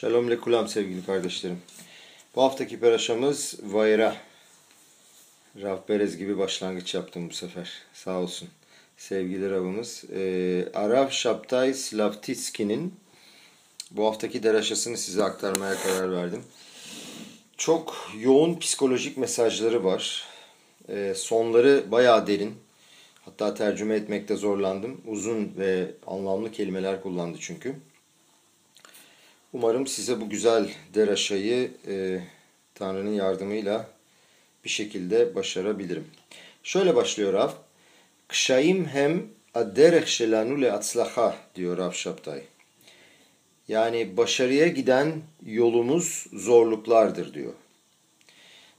Shalom lekulam sevgili kardeşlerim. Bu haftaki peraşamız Vayra. Rav Perez gibi başlangıç yaptım bu sefer. Sağ olsun. Sevgili Rav'ımız. Ee, Arav Şaptay Slavtitski'nin bu haftaki deraşasını size aktarmaya karar verdim. Çok yoğun psikolojik mesajları var. Ee, sonları bayağı derin. Hatta tercüme etmekte zorlandım. Uzun ve anlamlı kelimeler kullandı çünkü. Umarım size bu güzel deraşayı e, Tanrı'nın yardımıyla bir şekilde başarabilirim. Şöyle başlıyor Rav. Kşayim hem adderech şelanu le atzlaha diyor Rav Şaptay. Yani başarıya giden yolumuz zorluklardır diyor.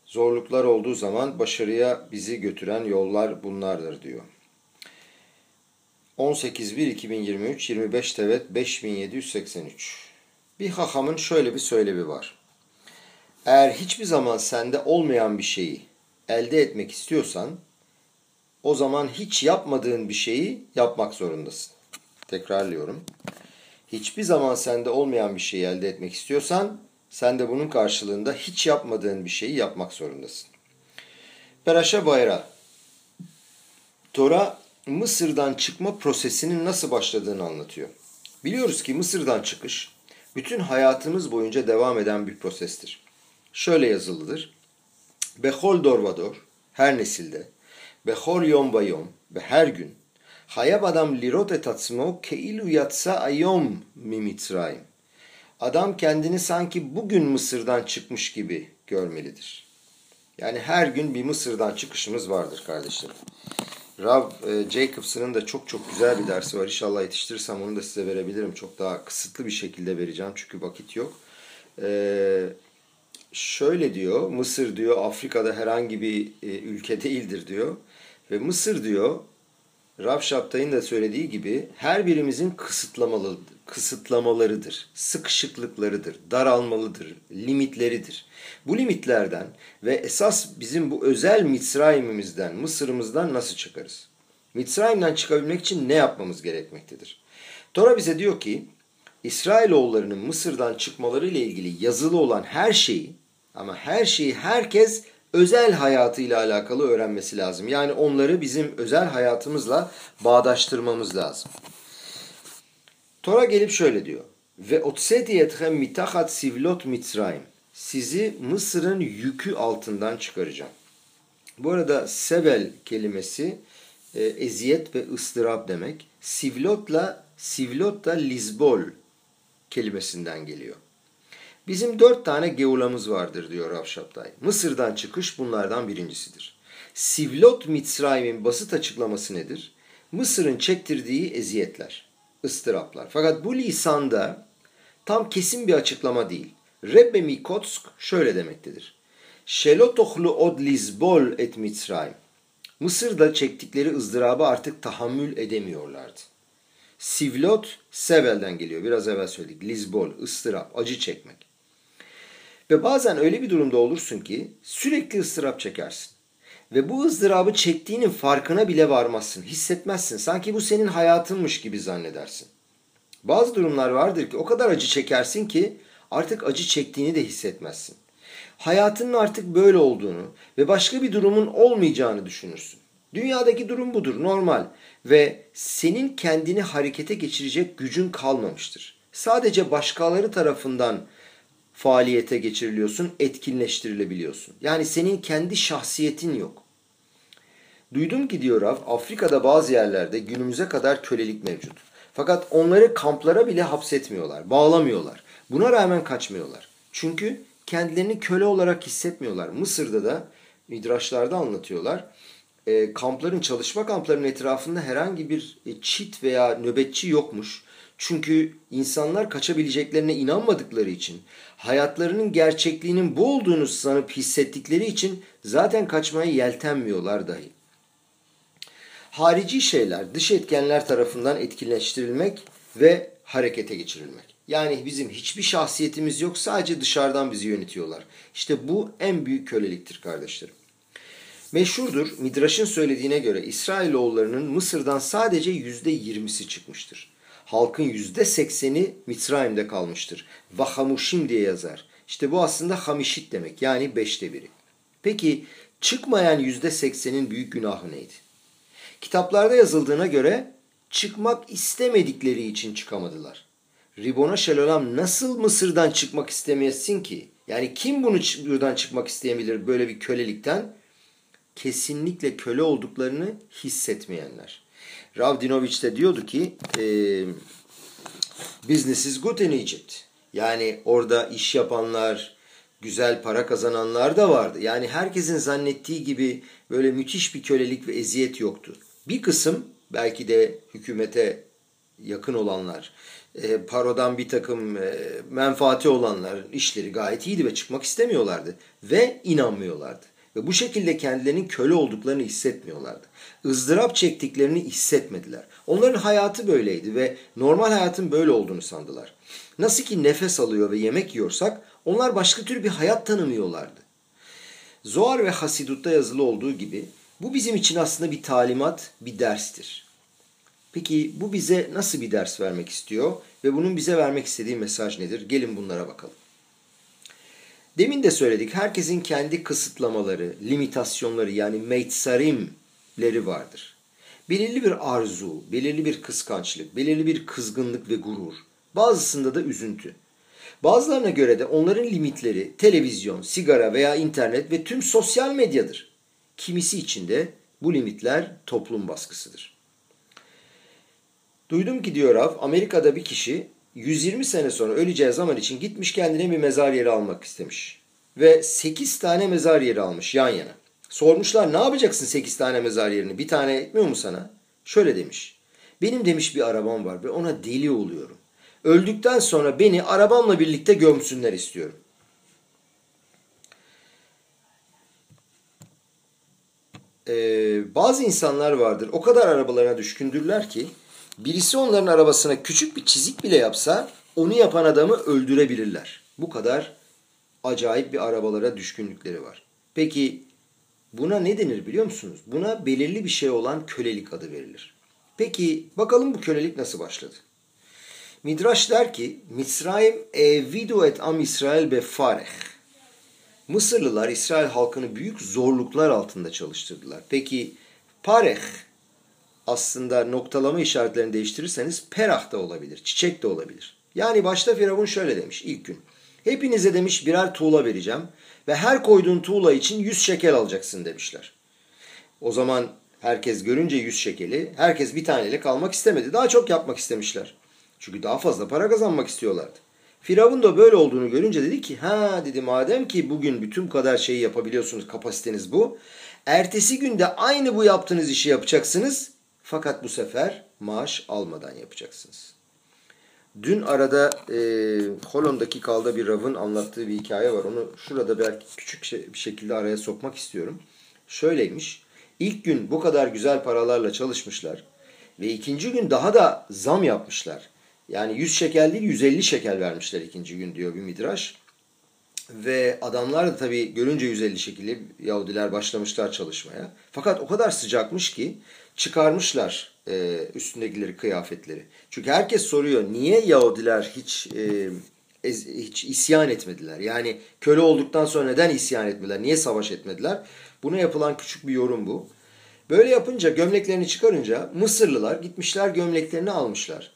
Zorluklar olduğu zaman başarıya bizi götüren yollar bunlardır diyor. 18.1.2023 25 Tevet 5783 Bir hahamın şöyle bir söylevi var. Eğer hiçbir zaman sende olmayan bir şeyi elde etmek istiyorsan o zaman hiç yapmadığın bir şeyi yapmak zorundasın. Tekrarlıyorum. Hiçbir zaman sende olmayan bir şeyi elde etmek istiyorsan sen de bunun karşılığında hiç yapmadığın bir şeyi yapmak zorundasın. Peraşa Bayra Tora Mısır'dan çıkma prosesinin nasıl başladığını anlatıyor. Biliyoruz ki Mısır'dan çıkış bütün hayatımız boyunca devam eden bir prosestir. Şöyle yazılıdır. Behol dorvador her nesilde, behol yom bayom ve her gün hayab adam lirot et atzmo keilu yatsa ayom mimitzrayim. Adam kendini sanki bugün Mısır'dan çıkmış gibi görmelidir. Yani her gün bir Mısır'dan çıkışımız vardır kardeşlerim. Rav e, Jacobson'ın da çok çok güzel bir dersi var. İnşallah yetiştirirsem onu da size verebilirim. Çok daha kısıtlı bir şekilde vereceğim çünkü vakit yok. E, şöyle diyor, Mısır diyor Afrika'da herhangi bir e, ülke değildir diyor. Ve Mısır diyor, Rav Şaptay'ın da söylediği gibi her birimizin kısıtlamalı, kısıtlamalarıdır, sıkışıklıklarıdır, daralmalıdır, limitleridir. Bu limitlerden ve esas bizim bu özel Mitzrayim'imizden, Mısır'ımızdan nasıl çıkarız? Mitzrayim'den çıkabilmek için ne yapmamız gerekmektedir? Tora bize diyor ki, İsrailoğullarının Mısır'dan çıkmaları ile ilgili yazılı olan her şeyi ama her şeyi herkes özel hayatıyla alakalı öğrenmesi lazım. Yani onları bizim özel hayatımızla bağdaştırmamız lazım. Tora gelip şöyle diyor. Ve otseti ethem mitahat sivlot mitzrayim. Sizi Mısır'ın yükü altından çıkaracağım. Bu arada sevel kelimesi e, eziyet ve ıstırap demek. Sivlotla sivlot da lizbol kelimesinden geliyor. Bizim dört tane geulamız vardır diyor Rav Şaptay. Mısır'dan çıkış bunlardan birincisidir. Sivlot Mitzrayim'in basit açıklaması nedir? Mısır'ın çektirdiği eziyetler, ıstıraplar. Fakat bu lisanda tam kesin bir açıklama değil. Rebbe Mikotsk şöyle demektedir. Şelotohlu od lizbol et Mitzrayim. Mısır'da çektikleri ızdırabı artık tahammül edemiyorlardı. Sivlot, sevelden geliyor. Biraz evvel söyledik. Lizbol, ıstırap, acı çekmek. Ve bazen öyle bir durumda olursun ki sürekli ıstırap çekersin. Ve bu ızdırabı çektiğinin farkına bile varmazsın, hissetmezsin. Sanki bu senin hayatınmış gibi zannedersin. Bazı durumlar vardır ki o kadar acı çekersin ki artık acı çektiğini de hissetmezsin. Hayatının artık böyle olduğunu ve başka bir durumun olmayacağını düşünürsün. Dünyadaki durum budur, normal ve senin kendini harekete geçirecek gücün kalmamıştır. Sadece başkaları tarafından faaliyete geçiriliyorsun, etkinleştirilebiliyorsun. Yani senin kendi şahsiyetin yok. Duydum ki diyor Rav, Afrika'da bazı yerlerde günümüze kadar kölelik mevcut. Fakat onları kamplara bile hapsetmiyorlar, bağlamıyorlar. Buna rağmen kaçmıyorlar. Çünkü kendilerini köle olarak hissetmiyorlar. Mısır'da da midraşlarda anlatıyorlar. E, kampların, çalışma kamplarının etrafında herhangi bir e, çit veya nöbetçi yokmuş. Çünkü insanlar kaçabileceklerine inanmadıkları için, hayatlarının gerçekliğinin bu olduğunu sanıp hissettikleri için zaten kaçmaya yeltenmiyorlar dahi. Harici şeyler, dış etkenler tarafından etkileştirilmek ve harekete geçirilmek. Yani bizim hiçbir şahsiyetimiz yok, sadece dışarıdan bizi yönetiyorlar. İşte bu en büyük köleliktir kardeşlerim. Meşhurdur, Midraş'ın söylediğine göre İsrailoğullarının Mısır'dan sadece yüzde yirmisi çıkmıştır. Halkın yüzde sekseni Mitzrayim'de kalmıştır. Vahamuşim diye yazar. İşte bu aslında hamişit demek yani beşte biri. Peki çıkmayan yüzde seksenin büyük günahı neydi? Kitaplarda yazıldığına göre çıkmak istemedikleri için çıkamadılar. Ribona Şelolam nasıl Mısır'dan çıkmak istemeyesin ki? Yani kim bunu buradan çıkmak isteyebilir böyle bir kölelikten? Kesinlikle köle olduklarını hissetmeyenler. Rav Dinovich de diyordu ki e, business is good in Egypt. Yani orada iş yapanlar, güzel para kazananlar da vardı. Yani herkesin zannettiği gibi böyle müthiş bir kölelik ve eziyet yoktu. Bir kısım belki de hükümete yakın olanlar, e, parodan bir takım e, menfaati olanlar işleri gayet iyiydi ve çıkmak istemiyorlardı ve inanmıyorlardı. Ve bu şekilde kendilerinin köle olduklarını hissetmiyorlardı. ızdırap çektiklerini hissetmediler. Onların hayatı böyleydi ve normal hayatın böyle olduğunu sandılar. Nasıl ki nefes alıyor ve yemek yiyorsak onlar başka tür bir hayat tanımıyorlardı. Zoar ve Hasidut'ta yazılı olduğu gibi bu bizim için aslında bir talimat, bir derstir. Peki bu bize nasıl bir ders vermek istiyor ve bunun bize vermek istediği mesaj nedir? Gelin bunlara bakalım. Demin de söyledik herkesin kendi kısıtlamaları, limitasyonları yani meitsarimleri vardır. Belirli bir arzu, belirli bir kıskançlık, belirli bir kızgınlık ve gurur. Bazısında da üzüntü. Bazılarına göre de onların limitleri televizyon, sigara veya internet ve tüm sosyal medyadır. Kimisi için de bu limitler toplum baskısıdır. Duydum ki diyor Rav, Amerika'da bir kişi 120 sene sonra öleceği zaman için gitmiş kendine bir mezar yeri almak istemiş. Ve 8 tane mezar yeri almış yan yana. Sormuşlar ne yapacaksın 8 tane mezar yerini bir tane etmiyor mu sana? Şöyle demiş. Benim demiş bir arabam var ve ona deli oluyorum. Öldükten sonra beni arabamla birlikte gömsünler istiyorum. Ee, bazı insanlar vardır o kadar arabalarına düşkündürler ki birisi onların arabasına küçük bir çizik bile yapsa onu yapan adamı öldürebilirler. Bu kadar acayip bir arabalara düşkünlükleri var. Peki buna ne denir biliyor musunuz? Buna belirli bir şey olan kölelik adı verilir. Peki bakalım bu kölelik nasıl başladı? Midraş der ki Misraim evidu et am İsrail be fareh. Mısırlılar İsrail halkını büyük zorluklar altında çalıştırdılar. Peki pareh aslında noktalama işaretlerini değiştirirseniz perah da olabilir, çiçek de olabilir. Yani başta Firavun şöyle demiş ilk gün. Hepinize demiş birer tuğla vereceğim ve her koyduğun tuğla için yüz şekel alacaksın demişler. O zaman herkes görünce yüz şekeli herkes bir taneyle kalmak istemedi. Daha çok yapmak istemişler. Çünkü daha fazla para kazanmak istiyorlardı. Firavun da böyle olduğunu görünce dedi ki ha dedi madem ki bugün bütün kadar şeyi yapabiliyorsunuz kapasiteniz bu. Ertesi günde aynı bu yaptığınız işi yapacaksınız fakat bu sefer maaş almadan yapacaksınız. Dün arada e, Holland'daki kalda bir Rav'ın anlattığı bir hikaye var. Onu şurada belki küçük şey, bir şekilde araya sokmak istiyorum. Şöyleymiş. İlk gün bu kadar güzel paralarla çalışmışlar. Ve ikinci gün daha da zam yapmışlar. Yani 100 şekel değil 150 şekel vermişler ikinci gün diyor bir midraş. Ve adamlar da tabii görünce 150 şekilli Yahudiler başlamışlar çalışmaya. Fakat o kadar sıcakmış ki çıkarmışlar e, üstündekileri kıyafetleri. Çünkü herkes soruyor niye Yahudiler hiç e, ez, hiç isyan etmediler? Yani köle olduktan sonra neden isyan etmediler? Niye savaş etmediler? Buna yapılan küçük bir yorum bu. Böyle yapınca gömleklerini çıkarınca Mısırlılar gitmişler gömleklerini almışlar.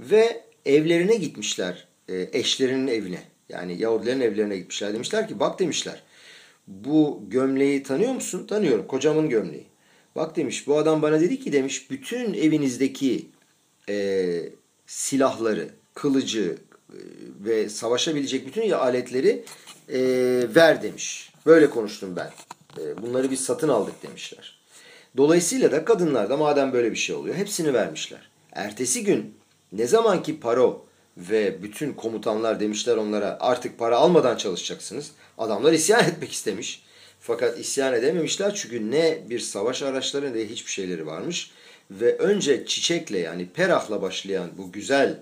Ve evlerine gitmişler e, eşlerinin evine. Yani Yahudilerin evlerine gitmişler. Demişler ki bak demişler bu gömleği tanıyor musun? Tanıyorum kocamın gömleği. Bak demiş bu adam bana dedi ki demiş bütün evinizdeki e, silahları, kılıcı e, ve savaşabilecek bütün aletleri e, ver demiş. Böyle konuştum ben. E, bunları biz satın aldık demişler. Dolayısıyla da kadınlar da madem böyle bir şey oluyor hepsini vermişler. Ertesi gün ne zaman ki Paro ve bütün komutanlar demişler onlara artık para almadan çalışacaksınız. Adamlar isyan etmek istemiş. Fakat isyan edememişler çünkü ne bir savaş araçları ne hiçbir şeyleri varmış. Ve önce çiçekle yani perahla başlayan bu güzel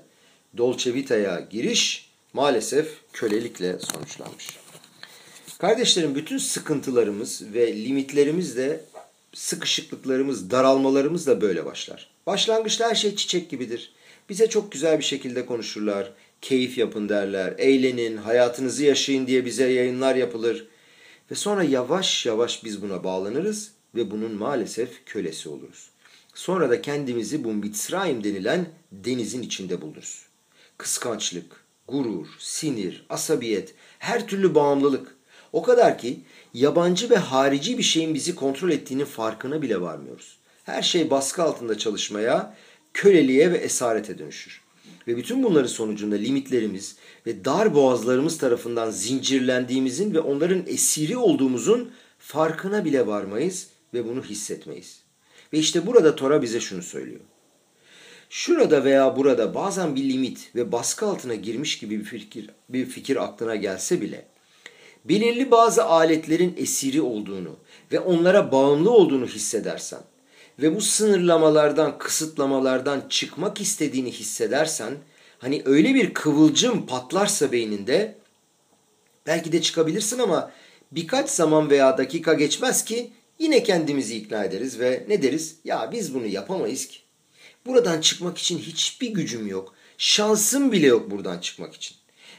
Dolce Vita'ya giriş maalesef kölelikle sonuçlanmış. Kardeşlerim bütün sıkıntılarımız ve limitlerimiz de sıkışıklıklarımız, daralmalarımız da böyle başlar. Başlangıçta her şey çiçek gibidir. Bize çok güzel bir şekilde konuşurlar. Keyif yapın derler. Eğlenin, hayatınızı yaşayın diye bize yayınlar yapılır. Ve sonra yavaş yavaş biz buna bağlanırız ve bunun maalesef kölesi oluruz. Sonra da kendimizi bu Mitzrayim denilen denizin içinde buluruz. Kıskançlık, gurur, sinir, asabiyet, her türlü bağımlılık. O kadar ki yabancı ve harici bir şeyin bizi kontrol ettiğinin farkına bile varmıyoruz. Her şey baskı altında çalışmaya, köleliğe ve esarete dönüşür. Ve bütün bunların sonucunda limitlerimiz ve dar boğazlarımız tarafından zincirlendiğimizin ve onların esiri olduğumuzun farkına bile varmayız ve bunu hissetmeyiz. Ve işte burada Tora bize şunu söylüyor. Şurada veya burada bazen bir limit ve baskı altına girmiş gibi bir fikir, bir fikir aklına gelse bile belirli bazı aletlerin esiri olduğunu ve onlara bağımlı olduğunu hissedersen ve bu sınırlamalardan, kısıtlamalardan çıkmak istediğini hissedersen hani öyle bir kıvılcım patlarsa beyninde belki de çıkabilirsin ama birkaç zaman veya dakika geçmez ki yine kendimizi ikna ederiz ve ne deriz? Ya biz bunu yapamayız ki. Buradan çıkmak için hiçbir gücüm yok. Şansım bile yok buradan çıkmak için.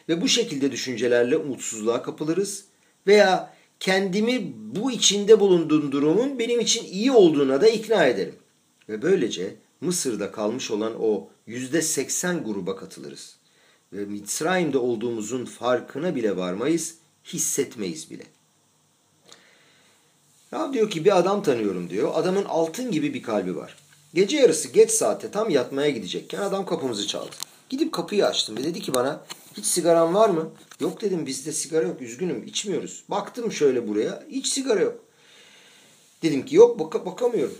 Ve bu şekilde düşüncelerle umutsuzluğa kapılırız veya kendimi bu içinde bulunduğum durumun benim için iyi olduğuna da ikna ederim. Ve böylece Mısır'da kalmış olan o yüzde seksen gruba katılırız. Ve Mitzrayim'de olduğumuzun farkına bile varmayız, hissetmeyiz bile. Ya diyor ki bir adam tanıyorum diyor. Adamın altın gibi bir kalbi var. Gece yarısı geç saatte tam yatmaya gidecekken adam kapımızı çaldı. Gidip kapıyı açtım ve dedi ki bana hiç sigaran var mı? Yok dedim bizde sigara yok üzgünüm içmiyoruz. Baktım şöyle buraya hiç sigara yok. Dedim ki yok bak bakamıyorum.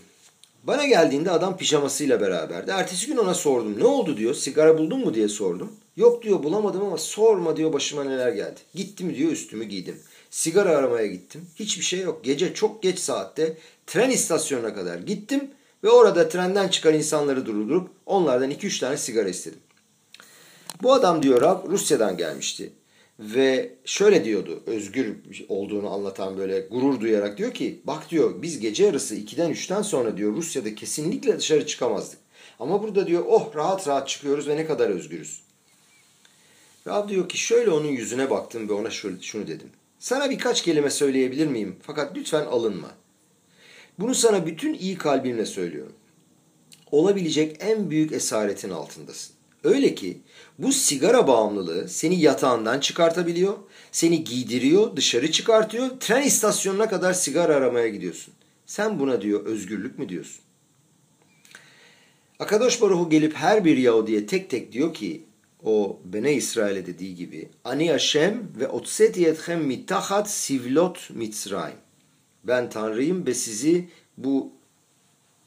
Bana geldiğinde adam pijamasıyla beraberdi. Ertesi gün ona sordum. Ne oldu diyor. Sigara buldun mu diye sordum. Yok diyor bulamadım ama sorma diyor başıma neler geldi. Gittim diyor üstümü giydim. Sigara aramaya gittim. Hiçbir şey yok. Gece çok geç saatte tren istasyonuna kadar gittim. Ve orada trenden çıkan insanları durdurup onlardan 2-3 tane sigara istedim. Bu adam diyor Rab Rusya'dan gelmişti. Ve şöyle diyordu özgür olduğunu anlatan böyle gurur duyarak diyor ki bak diyor biz gece yarısı 2'den 3'ten sonra diyor Rusya'da kesinlikle dışarı çıkamazdık. Ama burada diyor oh rahat rahat çıkıyoruz ve ne kadar özgürüz. Rab diyor ki şöyle onun yüzüne baktım ve ona şunu dedim. Sana birkaç kelime söyleyebilir miyim? Fakat lütfen alınma. Bunu sana bütün iyi kalbimle söylüyorum. Olabilecek en büyük esaretin altındasın. Öyle ki bu sigara bağımlılığı seni yatağından çıkartabiliyor, seni giydiriyor, dışarı çıkartıyor, tren istasyonuna kadar sigara aramaya gidiyorsun. Sen buna diyor özgürlük mü diyorsun? Akadosh Baruhu gelip her bir Yahudi'ye tek tek diyor ki o Bene İsrail'e dediği gibi Ani Hashem ve otseti etchem mitahat sivlot Mitzrayim. Ben Tanrıyım ve sizi bu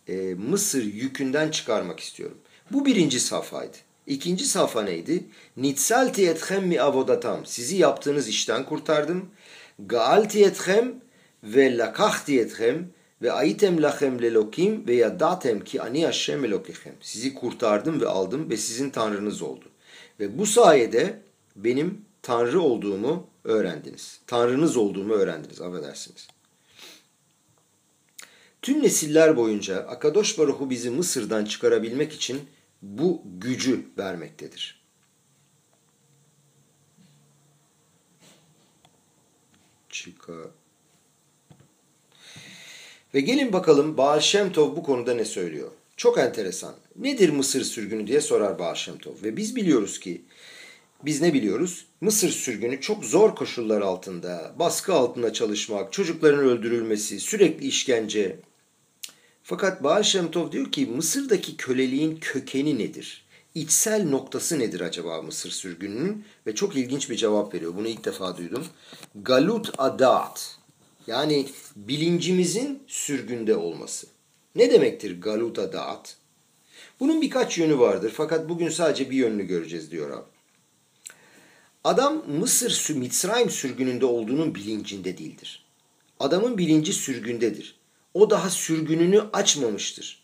e, Mısır yükünden çıkarmak istiyorum. Bu birinci safhaydı. İkinci safha neydi? Nitsalti etchem mi avodatam. Sizi yaptığınız işten kurtardım. Gaalti etchem ve lakahti etchem ve aitem lachem lelokim ve yadatem ki ani Hashem elokichem. Sizi kurtardım ve aldım ve sizin tanrınız oldu. Ve bu sayede benim tanrı olduğumu öğrendiniz. Tanrınız olduğumu öğrendiniz. Affedersiniz. Tüm nesiller boyunca Akadosh Baruhu bizi Mısır'dan çıkarabilmek için bu gücü vermektedir. Çıkar. Ve gelin bakalım Baal Shem Tov bu konuda ne söylüyor? Çok enteresan. Nedir Mısır sürgünü diye sorar Baal Shem Tov. Ve biz biliyoruz ki, biz ne biliyoruz? Mısır sürgünü çok zor koşullar altında, baskı altında çalışmak, çocukların öldürülmesi, sürekli işkence, fakat Baal Shem Tov diyor ki Mısır'daki köleliğin kökeni nedir? İçsel noktası nedir acaba Mısır sürgününün? Ve çok ilginç bir cevap veriyor. Bunu ilk defa duydum. Galut adat. Yani bilincimizin sürgünde olması. Ne demektir galut adat? Bunun birkaç yönü vardır fakat bugün sadece bir yönünü göreceğiz diyor abi. Adam Mısır, Mitzrayim sürgününde olduğunun bilincinde değildir. Adamın bilinci sürgündedir o daha sürgününü açmamıştır.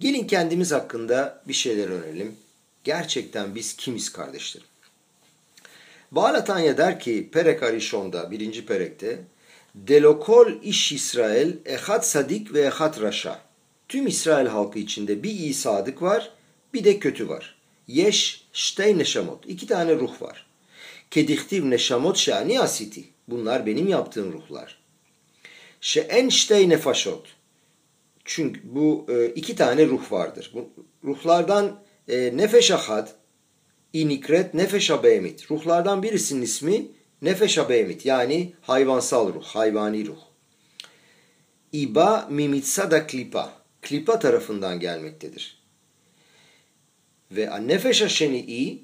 Gelin kendimiz hakkında bir şeyler öğrenelim. Gerçekten biz kimiz kardeşlerim? Bağlatanya der ki Perek Arishon'da birinci Perek'te Delokol iş İsrail ehat sadik ve ehat raşa. Tüm İsrail halkı içinde bir iyi sadık var bir de kötü var. yeş shtey neşamot. İki tane ruh var. Kedihtiv neşamot şani asiti. Bunlar benim yaptığım ruhlar. Şe'en shtey nefaşot. Çünkü bu e, iki tane ruh vardır. Bu ruhlardan e, nefeş ahad, inikret, nefeş abemit. Ruhlardan birisinin ismi nefeş abemit yani hayvansal ruh, hayvani ruh. İba mimitsada klipa. Klipa tarafından gelmektedir. Ve nefeş i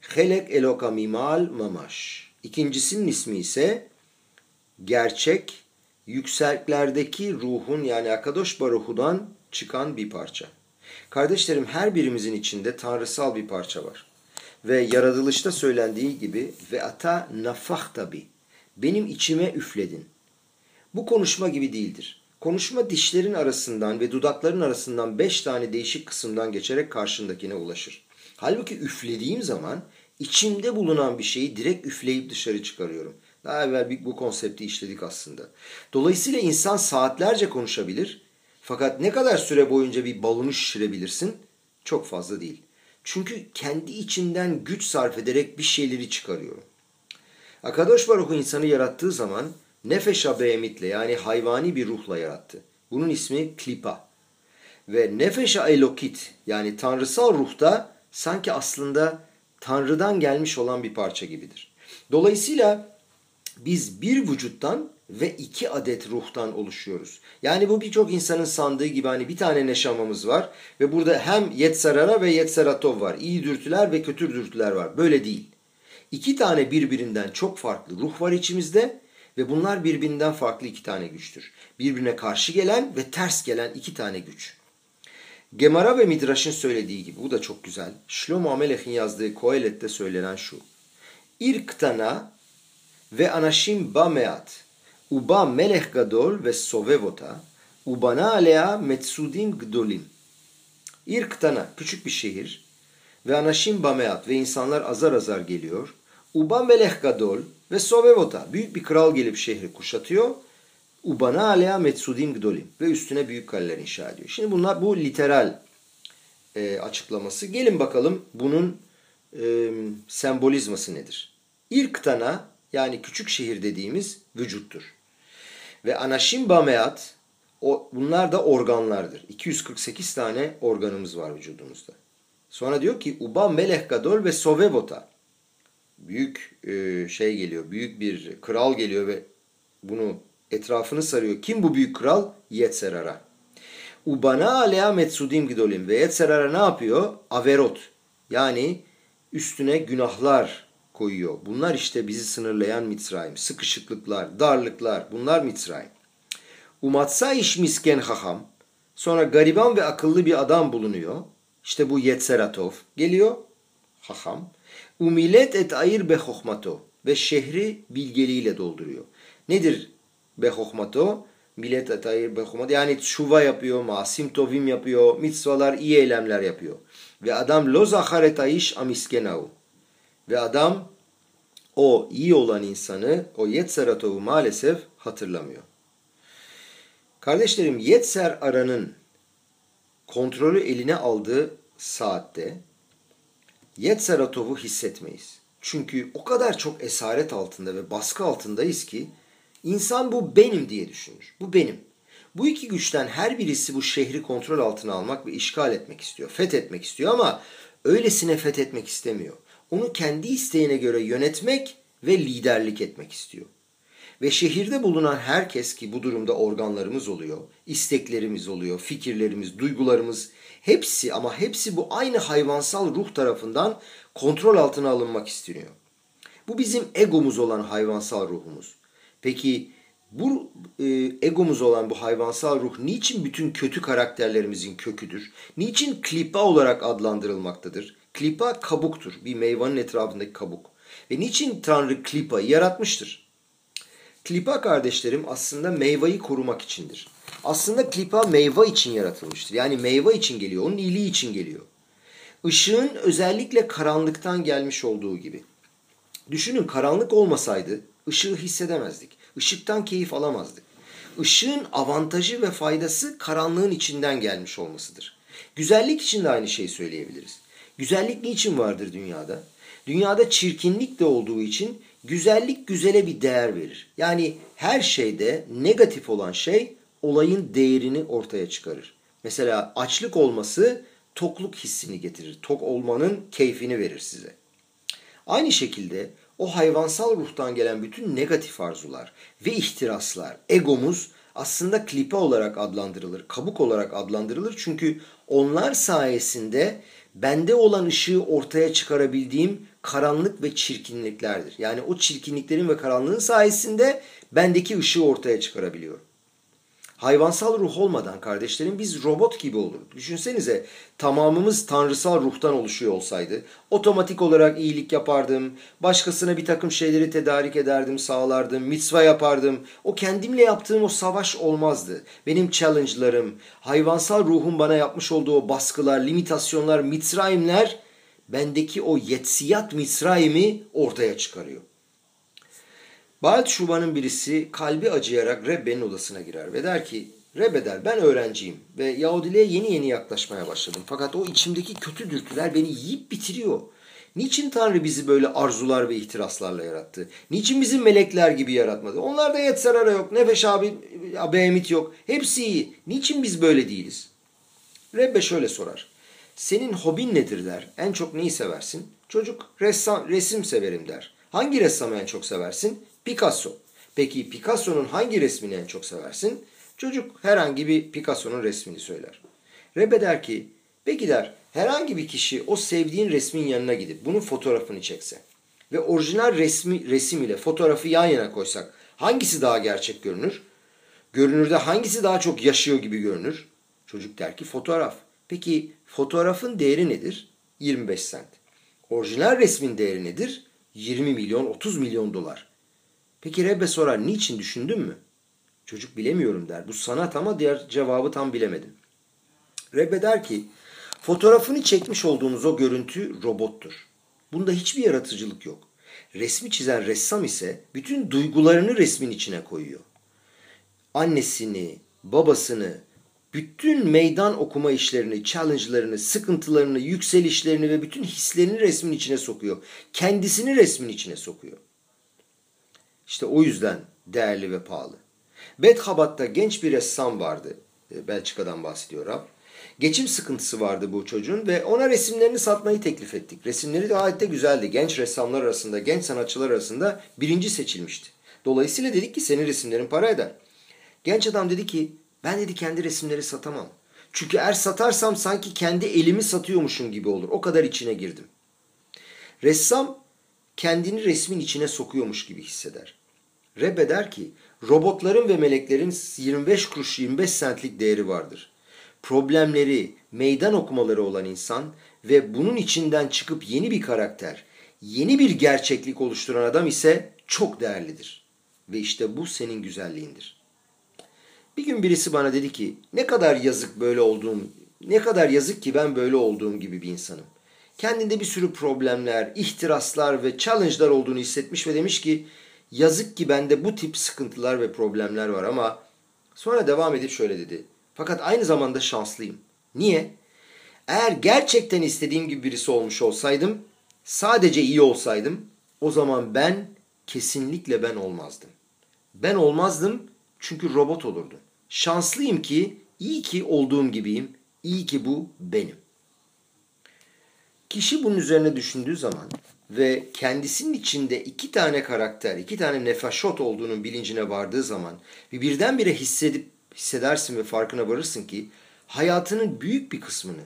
helek eloka mimal mamaş. İkincisinin ismi ise gerçek yükseklerdeki ruhun yani Akadosh Baruhu'dan çıkan bir parça. Kardeşlerim her birimizin içinde tanrısal bir parça var. Ve yaratılışta söylendiği gibi ve ata nafah tabi. Benim içime üfledin. Bu konuşma gibi değildir. Konuşma dişlerin arasından ve dudakların arasından beş tane değişik kısımdan geçerek karşındakine ulaşır. Halbuki üflediğim zaman içimde bulunan bir şeyi direkt üfleyip dışarı çıkarıyorum. Daha evvel bu konsepti işledik aslında. Dolayısıyla insan saatlerce konuşabilir. Fakat ne kadar süre boyunca bir balonu şişirebilirsin? Çok fazla değil. Çünkü kendi içinden güç sarf ederek bir şeyleri çıkarıyorum. Akadosh Baruch insanı yarattığı zaman nefeşa behemitle yani hayvani bir ruhla yarattı. Bunun ismi klipa. Ve nefeşa elokit yani tanrısal ruhta sanki aslında Tanrı'dan gelmiş olan bir parça gibidir. Dolayısıyla biz bir vücuttan ve iki adet ruhtan oluşuyoruz. Yani bu birçok insanın sandığı gibi hani bir tane neşamamız var ve burada hem yetsarara ve yetsaratov var. İyi dürtüler ve kötü dürtüler var. Böyle değil. İki tane birbirinden çok farklı ruh var içimizde ve bunlar birbirinden farklı iki tane güçtür. Birbirine karşı gelen ve ters gelen iki tane güç. Gemara ve Midraş'ın söylediği gibi bu da çok güzel. Shlomo Amelech'in yazdığı Kohelet'te söylenen şu. İrktana ve anashim ba meat. Uba melech gadol ve sovevota. Ubana alea metsudim gdolim. İrktana küçük bir şehir ve anashim bameat ve insanlar azar azar geliyor. Uba melech gadol ve sovevota büyük bir kral gelip şehri kuşatıyor Ubana alea metsudim gdolim ve üstüne büyük kaleler inşa ediyor. Şimdi bunlar bu literal e, açıklaması. Gelin bakalım bunun e, sembolizması nedir? İrktana yani küçük şehir dediğimiz vücuttur. Ve anaşim bameat o, bunlar da organlardır. 248 tane organımız var vücudumuzda. Sonra diyor ki uba meleh gadol ve sovevota. Büyük e, şey geliyor, büyük bir kral geliyor ve bunu etrafını sarıyor. Kim bu büyük kral? Yetserara. Ubana alea metsudim gidolim. Ve Yetserara ne yapıyor? Averot. Yani üstüne günahlar koyuyor. Bunlar işte bizi sınırlayan Mitzrayim. Sıkışıklıklar, darlıklar bunlar Mitzrayim. Umatsa iş misken haham. Sonra gariban ve akıllı bir adam bulunuyor. İşte bu Yetseratov geliyor. Haham. Umilet et ayir behohmato. Ve şehri bilgeliğiyle dolduruyor. Nedir behohmato millet atayir behohmato yani şuva yapıyor, masim tovim yapıyor, mitzvalar, iyi eylemler yapıyor. Ve adam lo zaharet aish amiskenau. Ve adam o iyi olan insanı, o Yetzeratov'u maalesef hatırlamıyor. Kardeşlerim Yetzer aranın kontrolü eline aldığı saatte Yetzeratov'u hissetmeyiz. Çünkü o kadar çok esaret altında ve baskı altındayız ki İnsan bu benim diye düşünür. Bu benim. Bu iki güçten her birisi bu şehri kontrol altına almak ve işgal etmek istiyor. Fethetmek istiyor ama öylesine fethetmek istemiyor. Onu kendi isteğine göre yönetmek ve liderlik etmek istiyor. Ve şehirde bulunan herkes ki bu durumda organlarımız oluyor, isteklerimiz oluyor, fikirlerimiz, duygularımız hepsi ama hepsi bu aynı hayvansal ruh tarafından kontrol altına alınmak isteniyor. Bu bizim egomuz olan hayvansal ruhumuz. Peki bu e, egomuz olan bu hayvansal ruh niçin bütün kötü karakterlerimizin köküdür? Niçin klipa olarak adlandırılmaktadır? Klipa kabuktur. Bir meyvanın etrafındaki kabuk. Ve niçin Tanrı klipayı yaratmıştır? Klipa kardeşlerim aslında meyveyi korumak içindir. Aslında klipa meyve için yaratılmıştır. Yani meyve için geliyor. Onun iyiliği için geliyor. Işığın özellikle karanlıktan gelmiş olduğu gibi. Düşünün karanlık olmasaydı ışığı hissedemezdik. Işıktan keyif alamazdık. Işığın avantajı ve faydası karanlığın içinden gelmiş olmasıdır. Güzellik için de aynı şeyi söyleyebiliriz. Güzellik niçin vardır dünyada? Dünyada çirkinlik de olduğu için güzellik güzele bir değer verir. Yani her şeyde negatif olan şey olayın değerini ortaya çıkarır. Mesela açlık olması tokluk hissini getirir. Tok olmanın keyfini verir size. Aynı şekilde o hayvansal ruhtan gelen bütün negatif arzular ve ihtiraslar, egomuz aslında klipe olarak adlandırılır, kabuk olarak adlandırılır. Çünkü onlar sayesinde bende olan ışığı ortaya çıkarabildiğim karanlık ve çirkinliklerdir. Yani o çirkinliklerin ve karanlığın sayesinde bendeki ışığı ortaya çıkarabiliyorum. Hayvansal ruh olmadan kardeşlerim biz robot gibi olurduk. Düşünsenize tamamımız tanrısal ruhtan oluşuyor olsaydı otomatik olarak iyilik yapardım, başkasına bir takım şeyleri tedarik ederdim, sağlardım, mitzva yapardım. O kendimle yaptığım o savaş olmazdı. Benim challenge'larım, hayvansal ruhun bana yapmış olduğu o baskılar, limitasyonlar, mitzraimler bendeki o yetsiyat mitzraimi ortaya çıkarıyor. Baal Şuba'nın birisi kalbi acıyarak Rebbe'nin odasına girer ve der ki Rebbe der ben öğrenciyim ve Yahudiliğe yeni yeni yaklaşmaya başladım. Fakat o içimdeki kötü dürtüler beni yiyip bitiriyor. Niçin Tanrı bizi böyle arzular ve ihtiraslarla yarattı? Niçin bizi melekler gibi yaratmadı? Onlarda Yetzerara yok, Nefeş abi, Behemit yok. Hepsi iyi. Niçin biz böyle değiliz? Rebbe şöyle sorar. Senin hobin nedir der. En çok neyi seversin? Çocuk ressam, resim severim der. Hangi ressamı en çok seversin? Picasso. Peki Picasso'nun hangi resmini en çok seversin? Çocuk herhangi bir Picasso'nun resmini söyler. Rebe der ki, peki der herhangi bir kişi o sevdiğin resmin yanına gidip bunun fotoğrafını çekse ve orijinal resmi, resim ile fotoğrafı yan yana koysak hangisi daha gerçek görünür? Görünürde hangisi daha çok yaşıyor gibi görünür? Çocuk der ki fotoğraf. Peki fotoğrafın değeri nedir? 25 sent. Orijinal resmin değeri nedir? 20 milyon 30 milyon dolar. Peki Rebbe sorar niçin düşündün mü? Çocuk bilemiyorum der. Bu sanat ama diğer cevabı tam bilemedim. Rebbe der ki fotoğrafını çekmiş olduğunuz o görüntü robottur. Bunda hiçbir yaratıcılık yok. Resmi çizen ressam ise bütün duygularını resmin içine koyuyor. Annesini, babasını, bütün meydan okuma işlerini, challenge'larını, sıkıntılarını, yükselişlerini ve bütün hislerini resmin içine sokuyor. Kendisini resmin içine sokuyor. İşte o yüzden değerli ve pahalı. Bethabat'ta genç bir ressam vardı. E, Belçika'dan bahsediyor Rab. Geçim sıkıntısı vardı bu çocuğun ve ona resimlerini satmayı teklif ettik. Resimleri gayet de güzeldi. Genç ressamlar arasında, genç sanatçılar arasında birinci seçilmişti. Dolayısıyla dedik ki senin resimlerin para eder. Genç adam dedi ki ben dedi kendi resimleri satamam. Çünkü eğer satarsam sanki kendi elimi satıyormuşum gibi olur. O kadar içine girdim. Ressam kendini resmin içine sokuyormuş gibi hisseder. Rebbe der ki robotların ve meleklerin 25 kuruş 25 centlik değeri vardır. Problemleri, meydan okumaları olan insan ve bunun içinden çıkıp yeni bir karakter, yeni bir gerçeklik oluşturan adam ise çok değerlidir. Ve işte bu senin güzelliğindir. Bir gün birisi bana dedi ki ne kadar yazık böyle olduğum, ne kadar yazık ki ben böyle olduğum gibi bir insanım. Kendinde bir sürü problemler, ihtiraslar ve challenge'lar olduğunu hissetmiş ve demiş ki yazık ki bende bu tip sıkıntılar ve problemler var ama sonra devam edip şöyle dedi. Fakat aynı zamanda şanslıyım. Niye? Eğer gerçekten istediğim gibi birisi olmuş olsaydım, sadece iyi olsaydım, o zaman ben kesinlikle ben olmazdım. Ben olmazdım çünkü robot olurdu. Şanslıyım ki, iyi ki olduğum gibiyim, iyi ki bu benim. Kişi bunun üzerine düşündüğü zaman ve kendisinin içinde iki tane karakter, iki tane nefaşot olduğunun bilincine vardığı zaman ve birdenbire hissedip hissedersin ve farkına varırsın ki hayatının büyük bir kısmını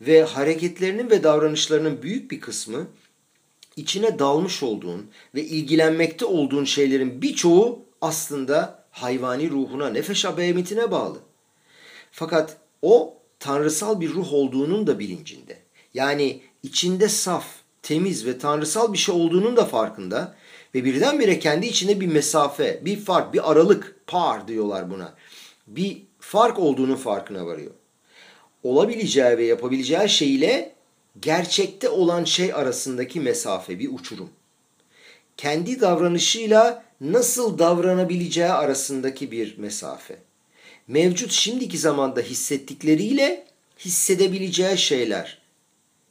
ve hareketlerinin ve davranışlarının büyük bir kısmı içine dalmış olduğun ve ilgilenmekte olduğun şeylerin birçoğu aslında hayvani ruhuna, nefes abeyemitine bağlı. Fakat o tanrısal bir ruh olduğunun da bilincinde. Yani içinde saf, temiz ve tanrısal bir şey olduğunun da farkında ve birdenbire kendi içinde bir mesafe, bir fark, bir aralık, par diyorlar buna. Bir fark olduğunun farkına varıyor. Olabileceği ve yapabileceği şey ile gerçekte olan şey arasındaki mesafe, bir uçurum. Kendi davranışıyla nasıl davranabileceği arasındaki bir mesafe. Mevcut şimdiki zamanda hissettikleriyle hissedebileceği şeyler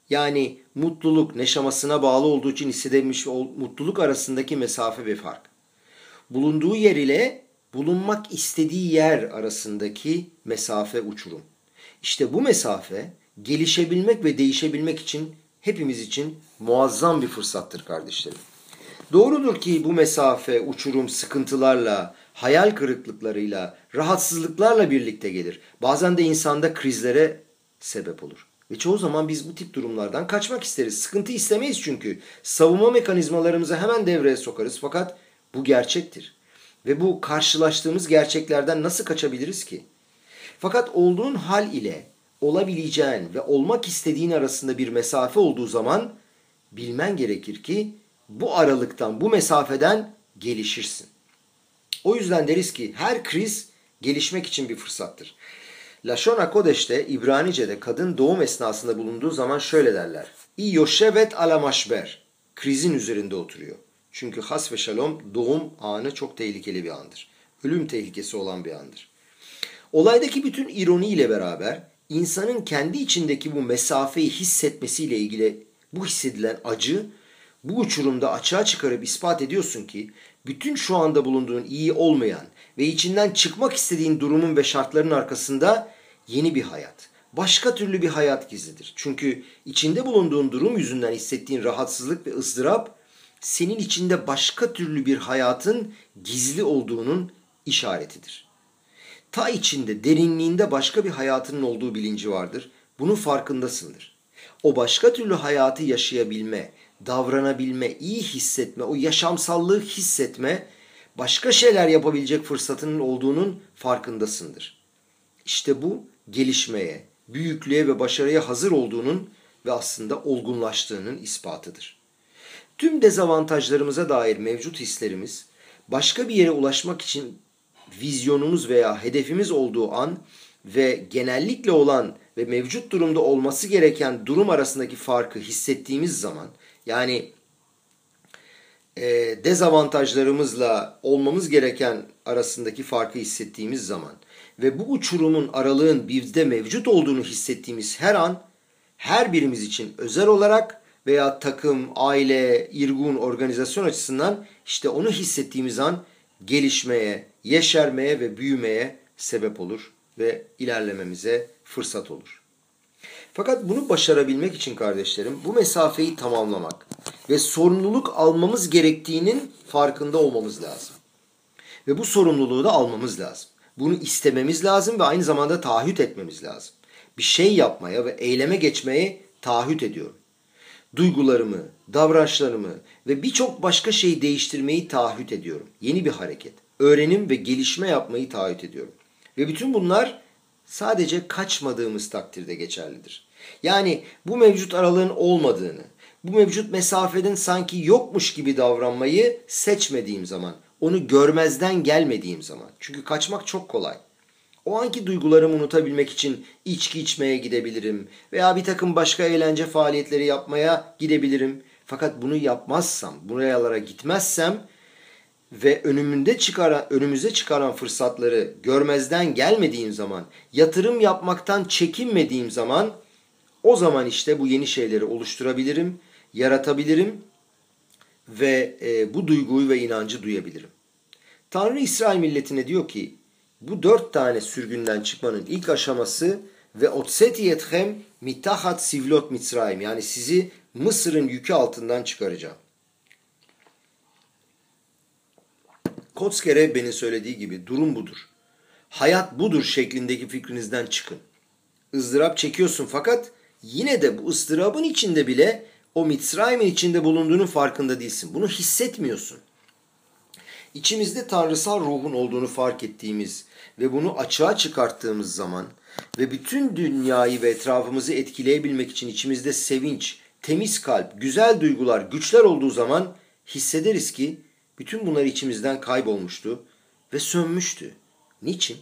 yani mutluluk neşamasına bağlı olduğu için hissedilmiş mutluluk arasındaki mesafe ve fark. Bulunduğu yer ile bulunmak istediği yer arasındaki mesafe uçurum. İşte bu mesafe gelişebilmek ve değişebilmek için hepimiz için muazzam bir fırsattır kardeşlerim. Doğrudur ki bu mesafe, uçurum sıkıntılarla, hayal kırıklıklarıyla, rahatsızlıklarla birlikte gelir. Bazen de insanda krizlere sebep olur. Ve çoğu zaman biz bu tip durumlardan kaçmak isteriz. Sıkıntı istemeyiz çünkü. Savunma mekanizmalarımızı hemen devreye sokarız. Fakat bu gerçektir. Ve bu karşılaştığımız gerçeklerden nasıl kaçabiliriz ki? Fakat olduğun hal ile olabileceğin ve olmak istediğin arasında bir mesafe olduğu zaman bilmen gerekir ki bu aralıktan, bu mesafeden gelişirsin. O yüzden deriz ki her kriz gelişmek için bir fırsattır. Lashon Kodeş'te İbranice'de kadın doğum esnasında bulunduğu zaman şöyle derler. İ yoshevet ala. Krizin üzerinde oturuyor. Çünkü has ve şalom doğum anı çok tehlikeli bir andır. Ölüm tehlikesi olan bir andır. Olaydaki bütün ironi ile beraber insanın kendi içindeki bu mesafeyi hissetmesiyle ilgili bu hissedilen acı bu uçurumda açığa çıkarıp ispat ediyorsun ki bütün şu anda bulunduğun iyi olmayan ve içinden çıkmak istediğin durumun ve şartların arkasında yeni bir hayat, başka türlü bir hayat gizlidir. Çünkü içinde bulunduğun durum yüzünden hissettiğin rahatsızlık ve ızdırap senin içinde başka türlü bir hayatın gizli olduğunun işaretidir. Ta içinde, derinliğinde başka bir hayatının olduğu bilinci vardır. Bunun farkındasındır. O başka türlü hayatı yaşayabilme, davranabilme, iyi hissetme, o yaşamsallığı hissetme, başka şeyler yapabilecek fırsatının olduğunun farkındasındır. İşte bu gelişmeye, büyüklüğe ve başarıya hazır olduğunun ve aslında olgunlaştığının ispatıdır. Tüm dezavantajlarımıza dair mevcut hislerimiz başka bir yere ulaşmak için vizyonumuz veya hedefimiz olduğu an ve genellikle olan ve mevcut durumda olması gereken durum arasındaki farkı hissettiğimiz zaman yani e, dezavantajlarımızla olmamız gereken arasındaki farkı hissettiğimiz zaman ve bu uçurumun aralığın bizde mevcut olduğunu hissettiğimiz her an her birimiz için özel olarak veya takım, aile, irgun, organizasyon açısından işte onu hissettiğimiz an gelişmeye, yeşermeye ve büyümeye sebep olur ve ilerlememize fırsat olur. Fakat bunu başarabilmek için kardeşlerim bu mesafeyi tamamlamak ve sorumluluk almamız gerektiğinin farkında olmamız lazım. Ve bu sorumluluğu da almamız lazım. Bunu istememiz lazım ve aynı zamanda taahhüt etmemiz lazım. Bir şey yapmaya ve eyleme geçmeye taahhüt ediyorum. Duygularımı, davranışlarımı ve birçok başka şeyi değiştirmeyi taahhüt ediyorum. Yeni bir hareket, öğrenim ve gelişme yapmayı taahhüt ediyorum. Ve bütün bunlar sadece kaçmadığımız takdirde geçerlidir. Yani bu mevcut aralığın olmadığını, bu mevcut mesafeden sanki yokmuş gibi davranmayı seçmediğim zaman, onu görmezden gelmediğim zaman. Çünkü kaçmak çok kolay. O anki duygularımı unutabilmek için içki içmeye gidebilirim veya bir takım başka eğlence faaliyetleri yapmaya gidebilirim. Fakat bunu yapmazsam, buralara gitmezsem ve önümünde çıkaran, önümüze çıkaran fırsatları görmezden gelmediğim zaman, yatırım yapmaktan çekinmediğim zaman o zaman işte bu yeni şeyleri oluşturabilirim, yaratabilirim ve e, bu duyguyu ve inancı duyabilirim. Tanrı İsrail milletine diyor ki bu dört tane sürgünden çıkmanın ilk aşaması ve otseti ethem mitahat sivlot mitzrayim yani sizi Mısır'ın yükü altından çıkaracağım. Kotskere benim söylediği gibi durum budur. Hayat budur şeklindeki fikrinizden çıkın. ızdırap çekiyorsun fakat yine de bu ıstırabın içinde bile o Mitzrayim'in içinde bulunduğunun farkında değilsin. Bunu hissetmiyorsun. İçimizde tanrısal ruhun olduğunu fark ettiğimiz ve bunu açığa çıkarttığımız zaman ve bütün dünyayı ve etrafımızı etkileyebilmek için içimizde sevinç, temiz kalp, güzel duygular, güçler olduğu zaman hissederiz ki bütün bunlar içimizden kaybolmuştu ve sönmüştü. Niçin?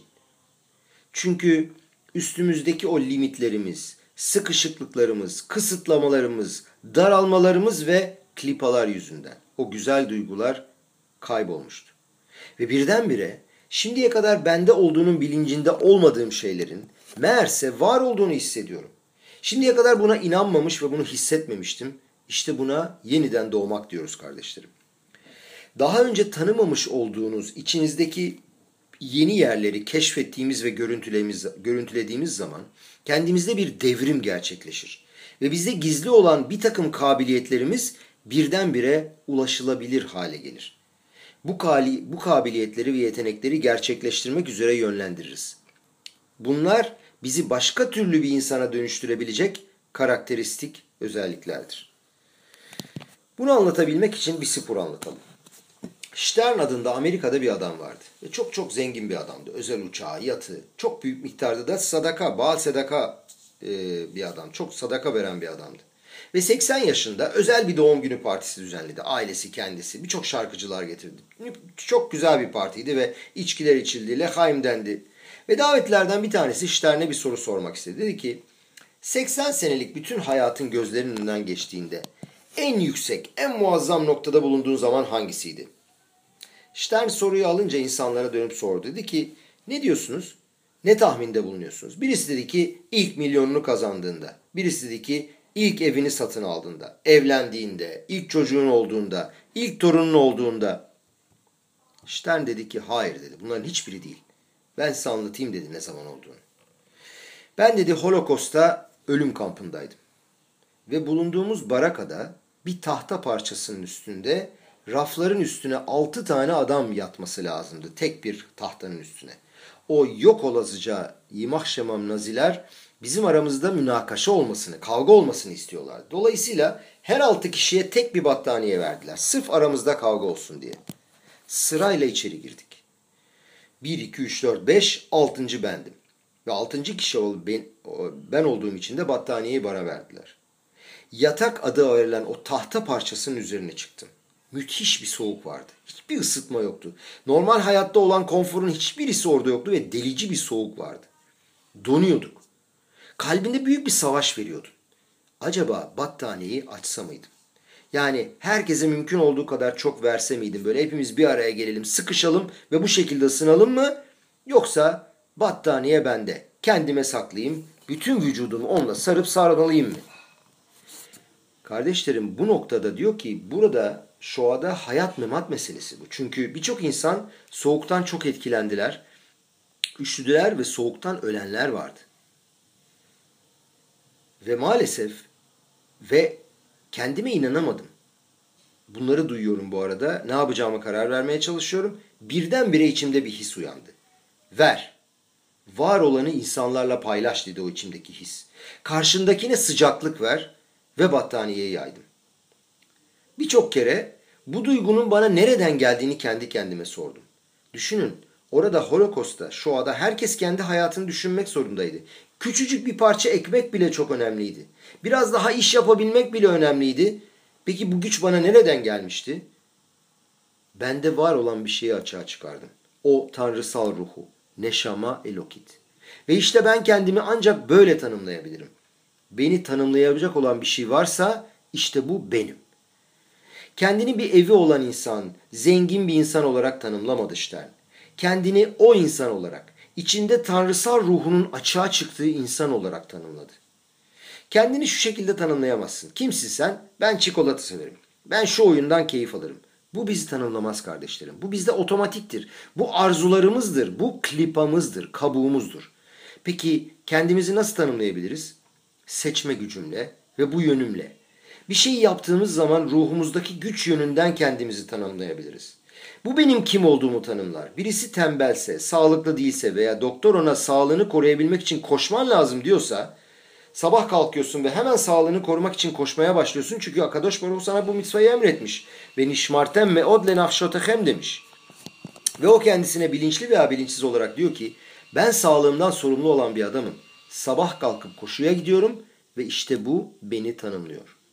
Çünkü üstümüzdeki o limitlerimiz, sıkışıklıklarımız, kısıtlamalarımız, daralmalarımız ve klipalar yüzünden o güzel duygular kaybolmuştu. Ve birdenbire şimdiye kadar bende olduğunun bilincinde olmadığım şeylerin meğerse var olduğunu hissediyorum. Şimdiye kadar buna inanmamış ve bunu hissetmemiştim. İşte buna yeniden doğmak diyoruz kardeşlerim. Daha önce tanımamış olduğunuz içinizdeki yeni yerleri keşfettiğimiz ve görüntülediğimiz zaman kendimizde bir devrim gerçekleşir. Ve bizde gizli olan bir takım kabiliyetlerimiz birdenbire ulaşılabilir hale gelir. Bu, kali, bu kabiliyetleri ve yetenekleri gerçekleştirmek üzere yönlendiririz. Bunlar bizi başka türlü bir insana dönüştürebilecek karakteristik özelliklerdir. Bunu anlatabilmek için bir spor anlatalım. Stern adında Amerika'da bir adam vardı. Ve çok çok zengin bir adamdı. Özel uçağı, yatı, çok büyük miktarda da sadaka, bal sadaka e, bir adam. Çok sadaka veren bir adamdı. Ve 80 yaşında özel bir doğum günü partisi düzenledi. Ailesi, kendisi, birçok şarkıcılar getirdi. Çok güzel bir partiydi ve içkiler içildi, lehaim dendi. Ve davetlilerden bir tanesi Stern'e bir soru sormak istedi. Dedi ki, 80 senelik bütün hayatın gözlerinin önünden geçtiğinde en yüksek, en muazzam noktada bulunduğun zaman hangisiydi? Stern soruyu alınca insanlara dönüp sordu. Dedi ki ne diyorsunuz? Ne tahminde bulunuyorsunuz? Birisi dedi ki ilk milyonunu kazandığında. Birisi dedi ki ilk evini satın aldığında, evlendiğinde, ilk çocuğun olduğunda, ilk torunun olduğunda. Stern dedi ki hayır dedi. Bunların hiçbiri değil. Ben size anlatayım dedi ne zaman olduğunu. Ben dedi Holocaust'ta ölüm kampındaydım. Ve bulunduğumuz barakada bir tahta parçasının üstünde rafların üstüne altı tane adam yatması lazımdı. Tek bir tahtanın üstüne. O yok olasıca yimah şemam naziler bizim aramızda münakaşa olmasını, kavga olmasını istiyorlar. Dolayısıyla her altı kişiye tek bir battaniye verdiler. Sırf aramızda kavga olsun diye. Sırayla içeri girdik. 1, 2, 3, 4, 5, 6. bendim. Ve 6. kişi ben, ben olduğum için de battaniyeyi bana verdiler. Yatak adı verilen o tahta parçasının üzerine çıktım. Müthiş bir soğuk vardı. Hiçbir ısıtma yoktu. Normal hayatta olan konforun hiçbirisi orada yoktu ve delici bir soğuk vardı. Donuyorduk. Kalbinde büyük bir savaş veriyordu. Acaba battaniyeyi açsa mıydım? Yani herkese mümkün olduğu kadar çok verse miydim? Böyle hepimiz bir araya gelelim, sıkışalım ve bu şekilde ısınalım mı? Yoksa battaniye bende. Kendime saklayayım, bütün vücudumu onunla sarıp sarmalıyım mı? Kardeşlerim bu noktada diyor ki burada şoada hayat memat meselesi bu. Çünkü birçok insan soğuktan çok etkilendiler. Üşüdüler ve soğuktan ölenler vardı. Ve maalesef ve kendime inanamadım. Bunları duyuyorum bu arada. Ne yapacağıma karar vermeye çalışıyorum. Birdenbire içimde bir his uyandı. Ver. Var olanı insanlarla paylaş dedi o içimdeki his. Karşındakine sıcaklık ver ve battaniyeyi yaydım. Birçok kere bu duygunun bana nereden geldiğini kendi kendime sordum. Düşünün orada Holocaust'ta, anda herkes kendi hayatını düşünmek zorundaydı. Küçücük bir parça ekmek bile çok önemliydi. Biraz daha iş yapabilmek bile önemliydi. Peki bu güç bana nereden gelmişti? Bende var olan bir şeyi açığa çıkardım. O tanrısal ruhu. Neşama elokit. Ve işte ben kendimi ancak böyle tanımlayabilirim. Beni tanımlayabilecek olan bir şey varsa işte bu benim. Kendini bir evi olan insan, zengin bir insan olarak tanımlamadı Stern. Kendini o insan olarak, içinde tanrısal ruhunun açığa çıktığı insan olarak tanımladı. Kendini şu şekilde tanımlayamazsın. Kimsin sen? Ben çikolata severim. Ben şu oyundan keyif alırım. Bu bizi tanımlamaz kardeşlerim. Bu bizde otomatiktir. Bu arzularımızdır. Bu klipamızdır. Kabuğumuzdur. Peki kendimizi nasıl tanımlayabiliriz? Seçme gücümle ve bu yönümle. Bir şey yaptığımız zaman ruhumuzdaki güç yönünden kendimizi tanımlayabiliriz. Bu benim kim olduğumu tanımlar. Birisi tembelse, sağlıklı değilse veya doktor ona sağlığını koruyabilmek için koşman lazım diyorsa Sabah kalkıyorsun ve hemen sağlığını korumak için koşmaya başlıyorsun. Çünkü Akadosh Baruch sana bu mitzvayı emretmiş. Ve nişmartem me odle nafşotechem demiş. Ve o kendisine bilinçli veya bilinçsiz olarak diyor ki ben sağlığımdan sorumlu olan bir adamım. Sabah kalkıp koşuya gidiyorum ve işte bu beni tanımlıyor.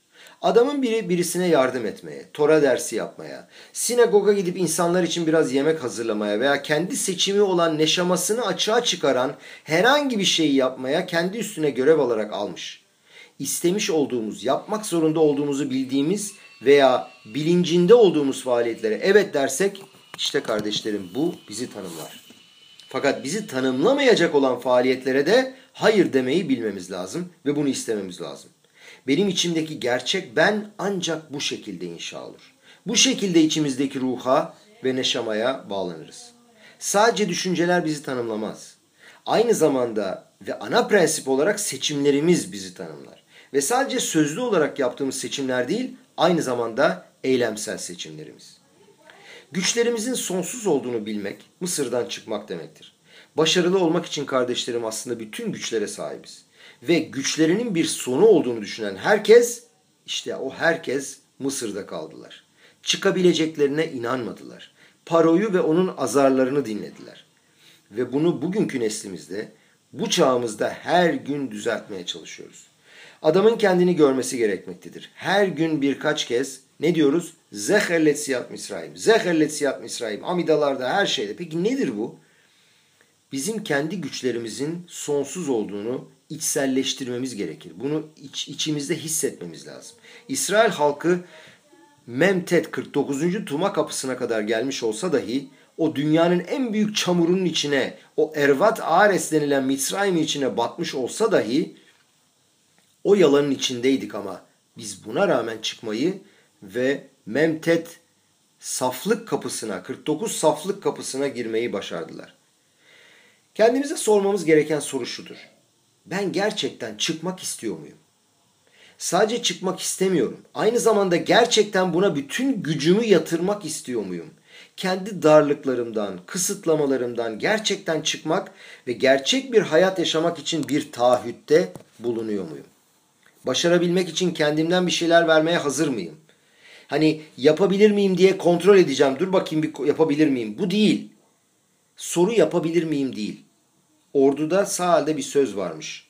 Adamın biri birisine yardım etmeye, Tora dersi yapmaya, sinagoga gidip insanlar için biraz yemek hazırlamaya veya kendi seçimi olan neşamasını açığa çıkaran herhangi bir şeyi yapmaya kendi üstüne görev olarak almış. İstemiş olduğumuz, yapmak zorunda olduğumuzu bildiğimiz veya bilincinde olduğumuz faaliyetlere evet dersek işte kardeşlerim bu bizi tanımlar. Fakat bizi tanımlamayacak olan faaliyetlere de hayır demeyi bilmemiz lazım ve bunu istememiz lazım. Benim içimdeki gerçek ben ancak bu şekilde inşa olur. Bu şekilde içimizdeki ruha ve neşamaya bağlanırız. Sadece düşünceler bizi tanımlamaz. Aynı zamanda ve ana prensip olarak seçimlerimiz bizi tanımlar. Ve sadece sözlü olarak yaptığımız seçimler değil, aynı zamanda eylemsel seçimlerimiz. Güçlerimizin sonsuz olduğunu bilmek Mısır'dan çıkmak demektir. Başarılı olmak için kardeşlerim aslında bütün güçlere sahibiz. Ve güçlerinin bir sonu olduğunu düşünen herkes, işte o herkes Mısır'da kaldılar. Çıkabileceklerine inanmadılar. Paroyu ve onun azarlarını dinlediler. Ve bunu bugünkü neslimizde, bu çağımızda her gün düzeltmeye çalışıyoruz. Adamın kendini görmesi gerekmektedir. Her gün birkaç kez ne diyoruz? Zeherlet siyat Misraim. Zeherlet siyat Misraim. Amidalarda her şeyde. Peki nedir bu? Bizim kendi güçlerimizin sonsuz olduğunu içselleştirmemiz gerekir. Bunu iç, içimizde hissetmemiz lazım. İsrail halkı Memtet 49. Tuma kapısına kadar gelmiş olsa dahi o dünyanın en büyük çamurunun içine, o Ervat Ares denilen Mitzrayim'in içine batmış olsa dahi o yalanın içindeydik ama biz buna rağmen çıkmayı ve Memtet saflık kapısına, 49 saflık kapısına girmeyi başardılar. Kendimize sormamız gereken soru şudur. Ben gerçekten çıkmak istiyor muyum? Sadece çıkmak istemiyorum. Aynı zamanda gerçekten buna bütün gücümü yatırmak istiyor muyum? Kendi darlıklarımdan, kısıtlamalarımdan gerçekten çıkmak ve gerçek bir hayat yaşamak için bir taahhütte bulunuyor muyum? Başarabilmek için kendimden bir şeyler vermeye hazır mıyım? Hani yapabilir miyim diye kontrol edeceğim. Dur bakayım bir yapabilir miyim? Bu değil. Soru yapabilir miyim değil. Orduda sağda bir söz varmış.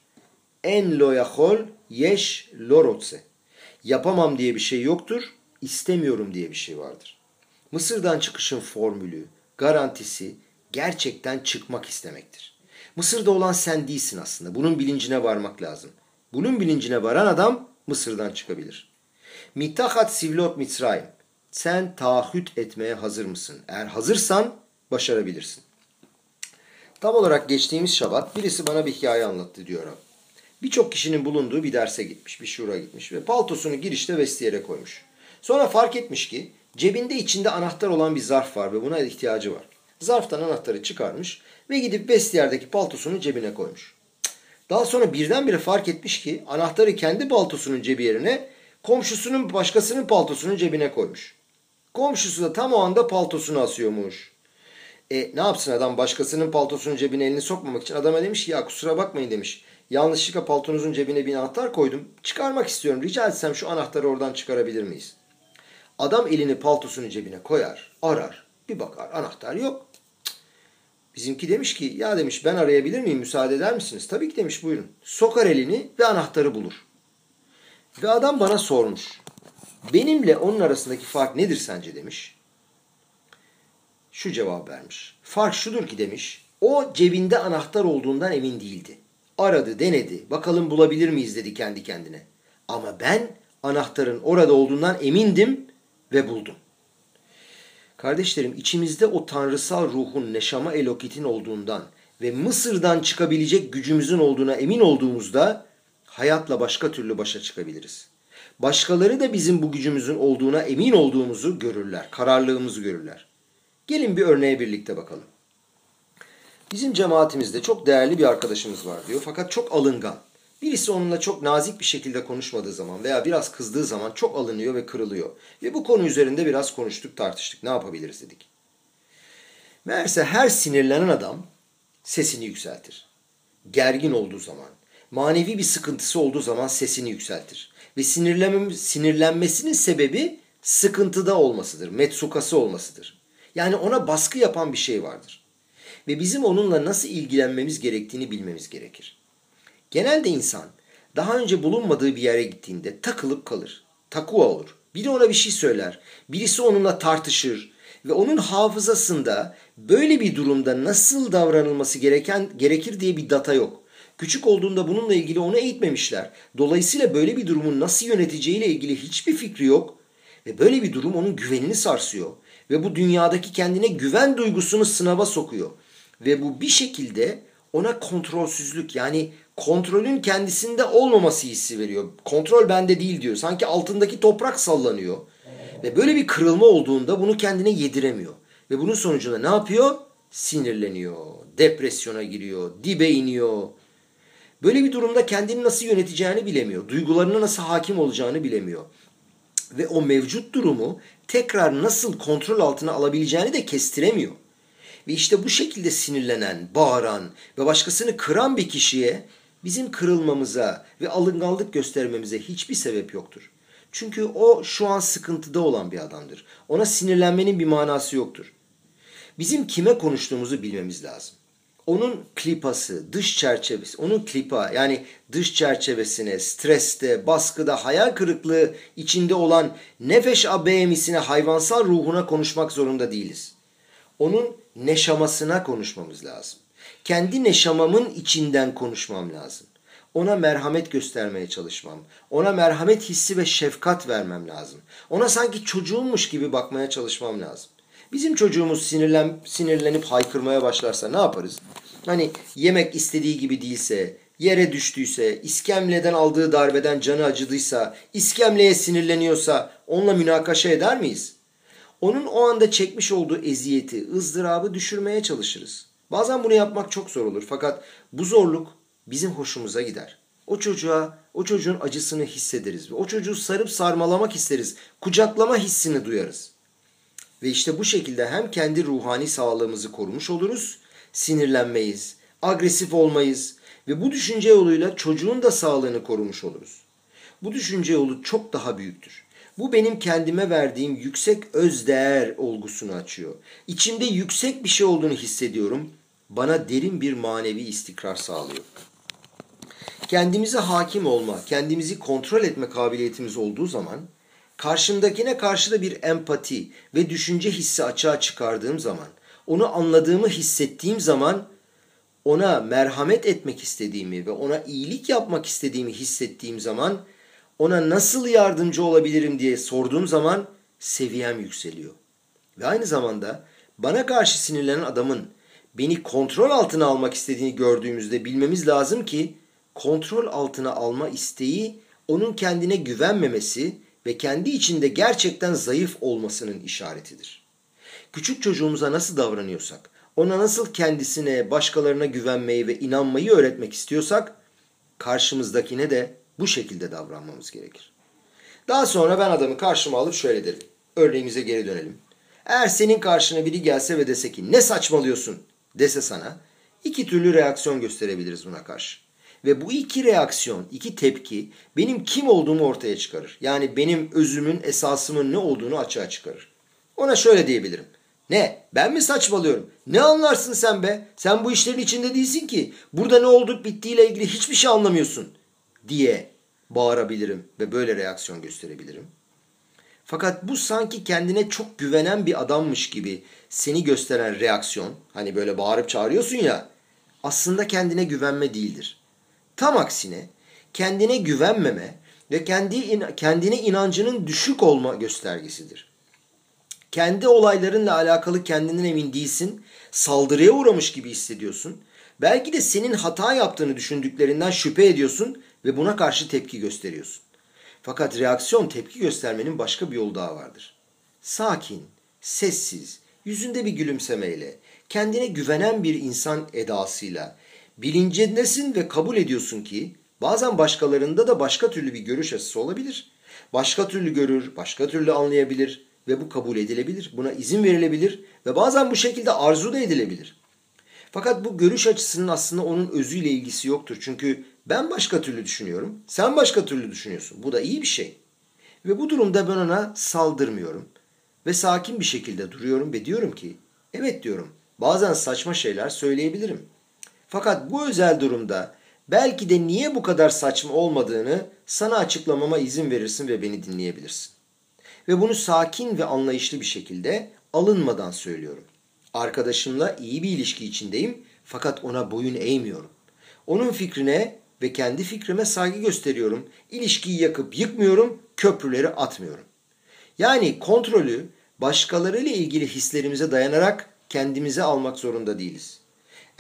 En lo yahol yeş lorotse. Yapamam diye bir şey yoktur, istemiyorum diye bir şey vardır. Mısır'dan çıkışın formülü, garantisi gerçekten çıkmak istemektir. Mısır'da olan sen değilsin aslında. Bunun bilincine varmak lazım. Bunun bilincine varan adam Mısır'dan çıkabilir. Mitahat sivlot mitzrayim. Sen taahhüt etmeye hazır mısın? Eğer hazırsan başarabilirsin. Tam olarak geçtiğimiz şabat birisi bana bir hikaye anlattı diyor Birçok kişinin bulunduğu bir derse gitmiş, bir şura gitmiş ve paltosunu girişte vestiyere koymuş. Sonra fark etmiş ki cebinde içinde anahtar olan bir zarf var ve buna ihtiyacı var. Zarftan anahtarı çıkarmış ve gidip vestiyerdeki paltosunu cebine koymuş. Daha sonra birdenbire fark etmiş ki anahtarı kendi paltosunun cebi yerine komşusunun başkasının paltosunun cebine koymuş. Komşusu da tam o anda paltosunu asıyormuş. E ne yapsın adam başkasının paltosunun cebine elini sokmamak için adama demiş ki ya kusura bakmayın demiş. Yanlışlıkla paltonuzun cebine bir anahtar koydum. Çıkarmak istiyorum. Rica etsem şu anahtarı oradan çıkarabilir miyiz? Adam elini paltosunun cebine koyar, arar. Bir bakar anahtar yok. Bizimki demiş ki ya demiş ben arayabilir miyim müsaade eder misiniz? Tabii ki demiş buyurun. Sokar elini ve anahtarı bulur. Ve adam bana sormuş. Benimle onun arasındaki fark nedir sence demiş. Şu cevap vermiş. Fark şudur ki demiş. O cebinde anahtar olduğundan emin değildi. Aradı, denedi. Bakalım bulabilir miyiz dedi kendi kendine. Ama ben anahtarın orada olduğundan emindim ve buldum. Kardeşlerim içimizde o tanrısal ruhun neşama elokitin olduğundan ve Mısır'dan çıkabilecek gücümüzün olduğuna emin olduğumuzda hayatla başka türlü başa çıkabiliriz. Başkaları da bizim bu gücümüzün olduğuna emin olduğumuzu görürler, kararlılığımızı görürler. Gelin bir örneğe birlikte bakalım. Bizim cemaatimizde çok değerli bir arkadaşımız var diyor fakat çok alıngan. Birisi onunla çok nazik bir şekilde konuşmadığı zaman veya biraz kızdığı zaman çok alınıyor ve kırılıyor. Ve bu konu üzerinde biraz konuştuk tartıştık ne yapabiliriz dedik. Meğerse her sinirlenen adam sesini yükseltir. Gergin olduğu zaman, manevi bir sıkıntısı olduğu zaman sesini yükseltir. Ve sinirlenmesinin sebebi sıkıntıda olmasıdır, metsukası olmasıdır. Yani ona baskı yapan bir şey vardır. Ve bizim onunla nasıl ilgilenmemiz gerektiğini bilmemiz gerekir. Genelde insan daha önce bulunmadığı bir yere gittiğinde takılıp kalır. Takua olur. Biri ona bir şey söyler. Birisi onunla tartışır. Ve onun hafızasında böyle bir durumda nasıl davranılması gereken gerekir diye bir data yok. Küçük olduğunda bununla ilgili onu eğitmemişler. Dolayısıyla böyle bir durumun nasıl yöneteceğiyle ilgili hiçbir fikri yok. Ve böyle bir durum onun güvenini sarsıyor. Ve bu dünyadaki kendine güven duygusunu sınava sokuyor. Ve bu bir şekilde ona kontrolsüzlük yani kontrolün kendisinde olmaması hissi veriyor. Kontrol bende değil diyor. Sanki altındaki toprak sallanıyor. Ve böyle bir kırılma olduğunda bunu kendine yediremiyor. Ve bunun sonucunda ne yapıyor? Sinirleniyor, depresyona giriyor, dibe iniyor. Böyle bir durumda kendini nasıl yöneteceğini bilemiyor. Duygularına nasıl hakim olacağını bilemiyor. Ve o mevcut durumu tekrar nasıl kontrol altına alabileceğini de kestiremiyor. Ve işte bu şekilde sinirlenen, bağıran ve başkasını kıran bir kişiye bizim kırılmamıza ve alınganlık göstermemize hiçbir sebep yoktur. Çünkü o şu an sıkıntıda olan bir adamdır. Ona sinirlenmenin bir manası yoktur. Bizim kime konuştuğumuzu bilmemiz lazım. Onun klipası, dış çerçevesi, onun klipa yani dış çerçevesine, streste, baskıda, hayal kırıklığı içinde olan nefeş abeyemisine, hayvansal ruhuna konuşmak zorunda değiliz. Onun neşamasına konuşmamız lazım. Kendi neşamamın içinden konuşmam lazım. Ona merhamet göstermeye çalışmam. Ona merhamet hissi ve şefkat vermem lazım. Ona sanki çocuğummuş gibi bakmaya çalışmam lazım. Bizim çocuğumuz sinirlen, sinirlenip haykırmaya başlarsa ne yaparız? Hani yemek istediği gibi değilse, yere düştüyse, iskemleden aldığı darbeden canı acıdıysa, iskemleye sinirleniyorsa onunla münakaşa eder miyiz? Onun o anda çekmiş olduğu eziyeti, ızdırabı düşürmeye çalışırız. Bazen bunu yapmak çok zor olur fakat bu zorluk bizim hoşumuza gider. O çocuğa, o çocuğun acısını hissederiz ve o çocuğu sarıp sarmalamak isteriz. Kucaklama hissini duyarız. Ve işte bu şekilde hem kendi ruhani sağlığımızı korumuş oluruz, sinirlenmeyiz, agresif olmayız ve bu düşünce yoluyla çocuğun da sağlığını korumuş oluruz. Bu düşünce yolu çok daha büyüktür. Bu benim kendime verdiğim yüksek özdeğer olgusunu açıyor. İçimde yüksek bir şey olduğunu hissediyorum. Bana derin bir manevi istikrar sağlıyor. Kendimize hakim olma, kendimizi kontrol etme kabiliyetimiz olduğu zaman karşımdakine karşı da bir empati ve düşünce hissi açığa çıkardığım zaman, onu anladığımı hissettiğim zaman ona merhamet etmek istediğimi ve ona iyilik yapmak istediğimi hissettiğim zaman ona nasıl yardımcı olabilirim diye sorduğum zaman seviyem yükseliyor. Ve aynı zamanda bana karşı sinirlenen adamın beni kontrol altına almak istediğini gördüğümüzde bilmemiz lazım ki kontrol altına alma isteği onun kendine güvenmemesi ve kendi içinde gerçekten zayıf olmasının işaretidir. Küçük çocuğumuza nasıl davranıyorsak, ona nasıl kendisine, başkalarına güvenmeyi ve inanmayı öğretmek istiyorsak, karşımızdakine de bu şekilde davranmamız gerekir. Daha sonra ben adamı karşıma alıp şöyle derim. Örneğimize geri dönelim. Eğer senin karşına biri gelse ve dese ki ne saçmalıyorsun dese sana iki türlü reaksiyon gösterebiliriz buna karşı. Ve bu iki reaksiyon, iki tepki benim kim olduğumu ortaya çıkarır. Yani benim özümün, esasımın ne olduğunu açığa çıkarır. Ona şöyle diyebilirim. Ne? Ben mi saçmalıyorum? Ne anlarsın sen be? Sen bu işlerin içinde değilsin ki. Burada ne olduk bittiğiyle ilgili hiçbir şey anlamıyorsun diye bağırabilirim ve böyle reaksiyon gösterebilirim. Fakat bu sanki kendine çok güvenen bir adammış gibi seni gösteren reaksiyon, hani böyle bağırıp çağırıyorsun ya, aslında kendine güvenme değildir. Tam aksine kendine güvenmeme ve kendi kendine inancının düşük olma göstergesidir. Kendi olaylarınla alakalı kendinden emin değilsin, saldırıya uğramış gibi hissediyorsun. Belki de senin hata yaptığını düşündüklerinden şüphe ediyorsun ve buna karşı tepki gösteriyorsun. Fakat reaksiyon tepki göstermenin başka bir yolu daha vardır. Sakin, sessiz, yüzünde bir gülümsemeyle, kendine güvenen bir insan edasıyla, bilincindesin ve kabul ediyorsun ki bazen başkalarında da başka türlü bir görüş açısı olabilir. Başka türlü görür, başka türlü anlayabilir ve bu kabul edilebilir. Buna izin verilebilir ve bazen bu şekilde arzu da edilebilir. Fakat bu görüş açısının aslında onun özüyle ilgisi yoktur. Çünkü ben başka türlü düşünüyorum, sen başka türlü düşünüyorsun. Bu da iyi bir şey. Ve bu durumda ben ona saldırmıyorum. Ve sakin bir şekilde duruyorum ve diyorum ki, evet diyorum, bazen saçma şeyler söyleyebilirim. Fakat bu özel durumda belki de niye bu kadar saçma olmadığını sana açıklamama izin verirsin ve beni dinleyebilirsin. Ve bunu sakin ve anlayışlı bir şekilde alınmadan söylüyorum. Arkadaşımla iyi bir ilişki içindeyim fakat ona boyun eğmiyorum. Onun fikrine ve kendi fikrime saygı gösteriyorum. İlişkiyi yakıp yıkmıyorum, köprüleri atmıyorum. Yani kontrolü başkalarıyla ilgili hislerimize dayanarak kendimize almak zorunda değiliz.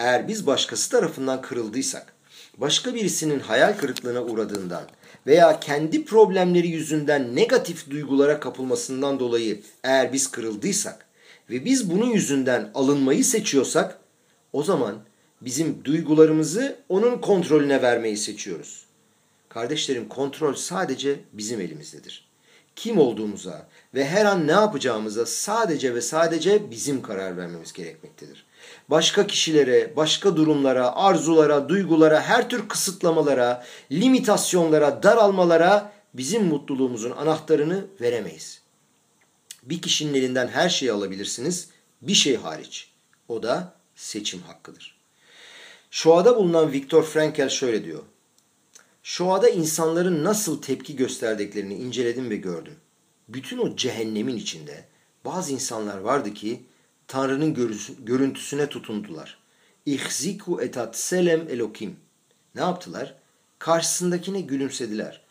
Eğer biz başkası tarafından kırıldıysak, başka birisinin hayal kırıklığına uğradığından veya kendi problemleri yüzünden negatif duygulara kapılmasından dolayı eğer biz kırıldıysak ve biz bunun yüzünden alınmayı seçiyorsak o zaman bizim duygularımızı onun kontrolüne vermeyi seçiyoruz. Kardeşlerim kontrol sadece bizim elimizdedir. Kim olduğumuza ve her an ne yapacağımıza sadece ve sadece bizim karar vermemiz gerekmektedir. Başka kişilere, başka durumlara, arzulara, duygulara, her tür kısıtlamalara, limitasyonlara, daralmalara bizim mutluluğumuzun anahtarını veremeyiz. Bir kişinin elinden her şeyi alabilirsiniz, bir şey hariç. O da seçim hakkıdır. Şoa'da bulunan Viktor Frankl şöyle diyor. Şoa'da insanların nasıl tepki gösterdiklerini inceledim ve gördüm. Bütün o cehennemin içinde bazı insanlar vardı ki Tanrı'nın görüntüsüne tutundular. İhziku etat selem elokim. Ne yaptılar? Karşısındakine gülümsediler.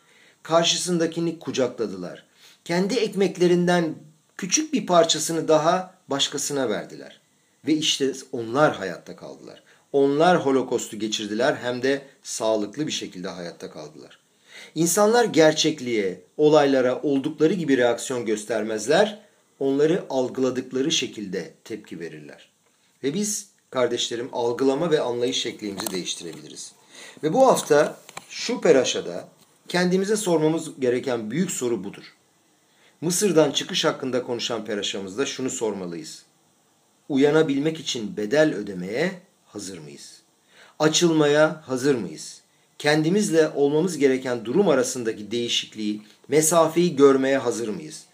Karşısındakini kucakladılar. Kendi ekmeklerinden küçük bir parçasını daha başkasına verdiler. Ve işte onlar hayatta kaldılar. Onlar holokostu geçirdiler hem de sağlıklı bir şekilde hayatta kaldılar. İnsanlar gerçekliğe, olaylara oldukları gibi reaksiyon göstermezler, onları algıladıkları şekilde tepki verirler. Ve biz kardeşlerim algılama ve anlayış şeklimizi değiştirebiliriz. Ve bu hafta şu peraşada kendimize sormamız gereken büyük soru budur. Mısır'dan çıkış hakkında konuşan peraşamızda şunu sormalıyız. Uyanabilmek için bedel ödemeye hazır mıyız? Açılmaya hazır mıyız? Kendimizle olmamız gereken durum arasındaki değişikliği, mesafeyi görmeye hazır mıyız?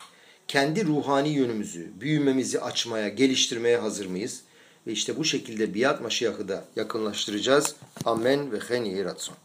Kendi ruhani yönümüzü, büyümemizi açmaya, geliştirmeye hazır mıyız? Ve işte bu şekilde biat maşiyahı da yakınlaştıracağız. Amen ve hen ratson.